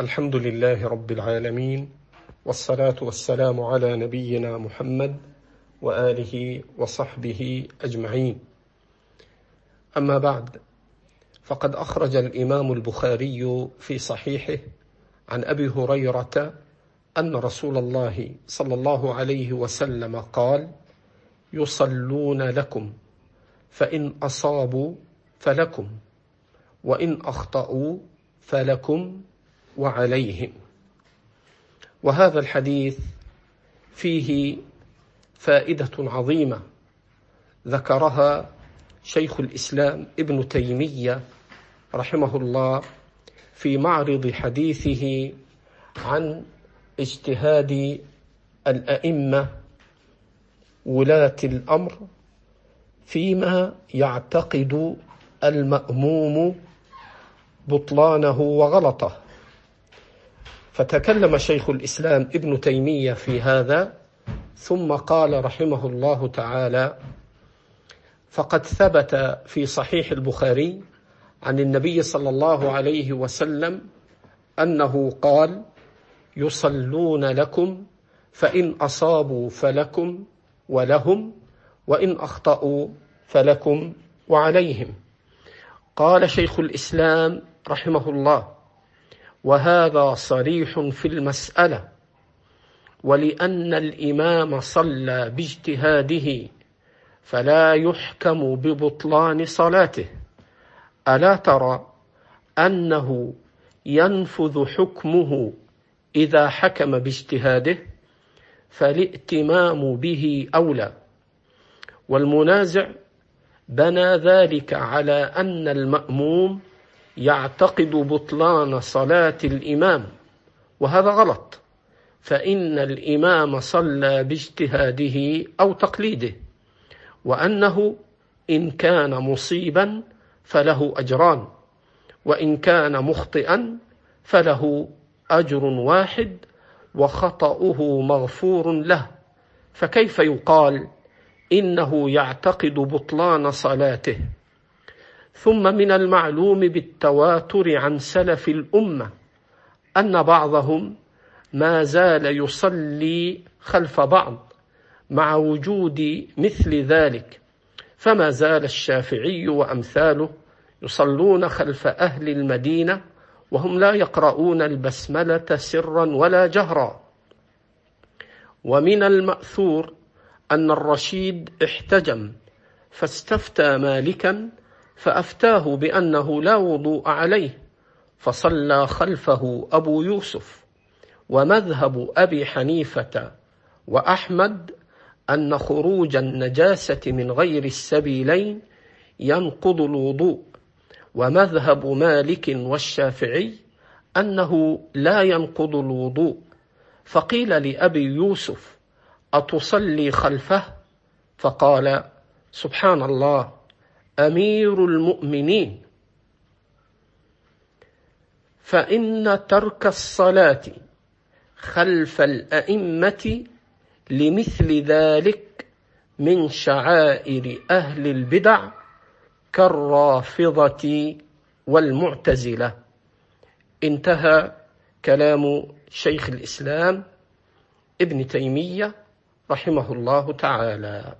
الحمد لله رب العالمين والصلاة والسلام على نبينا محمد وآله وصحبه أجمعين. أما بعد فقد أخرج الإمام البخاري في صحيحه عن أبي هريرة أن رسول الله صلى الله عليه وسلم قال يصلون لكم فإن أصابوا فلكم وإن أخطأوا فلكم وعليهم. وهذا الحديث فيه فائدة عظيمة ذكرها شيخ الإسلام ابن تيمية رحمه الله في معرض حديثه عن اجتهاد الأئمة ولاة الأمر فيما يعتقد المأموم بطلانه وغلطه. فتكلم شيخ الإسلام ابن تيمية في هذا ثم قال رحمه الله تعالى فقد ثبت في صحيح البخاري عن النبي صلى الله عليه وسلم أنه قال يصلون لكم فإن أصابوا فلكم ولهم وإن أخطأوا فلكم وعليهم. قال شيخ الإسلام رحمه الله وهذا صريح في المسألة. ولأن الإمام صلى باجتهاده فلا يحكم ببطلان صلاته. ألا ترى أنه ينفذ حكمه إذا حكم باجتهاده؟ فالائتمام به أولى. والمنازع بنى ذلك على أن المأموم يعتقد بطلان صلاة الإمام وهذا غلط. فإن الإمام صلى باجتهاده أو تقليده وأنه إن كان مصيبا فله أجران وإن كان مخطئا فله أجر واحد وخطأه مغفور له. فكيف يقال إنه يعتقد بطلان صلاته؟ ثم من المعلوم بالتواتر عن سلف الأمة أن بعضهم ما زال يصلي خلف بعض مع وجود مثل ذلك فما زال الشافعي وأمثاله يصلون خلف أهل المدينة وهم لا يقرؤون البسملة سرا ولا جهرا. ومن المأثور أن الرشيد احتجم فاستفتى مالكا فأفتاه بأنه لا وضوء عليه فصلى خلفه أبو يوسف ومذهب أبي حنيفة وأحمد أن خروج النجاسة من غير السبيلين ينقض الوضوء ومذهب مالك والشافعي أنه لا ينقض الوضوء فقيل لأبي يوسف أتصلي خلفه؟ فقال سبحان الله. أمير المؤمنين. فإن ترك الصلاة خلف الأئمة لمثل ذلك من شعائر أهل البدع كالرافضة والمعتزلة. انتهى كلام شيخ الإسلام ابن تيمية رحمه الله تعالى.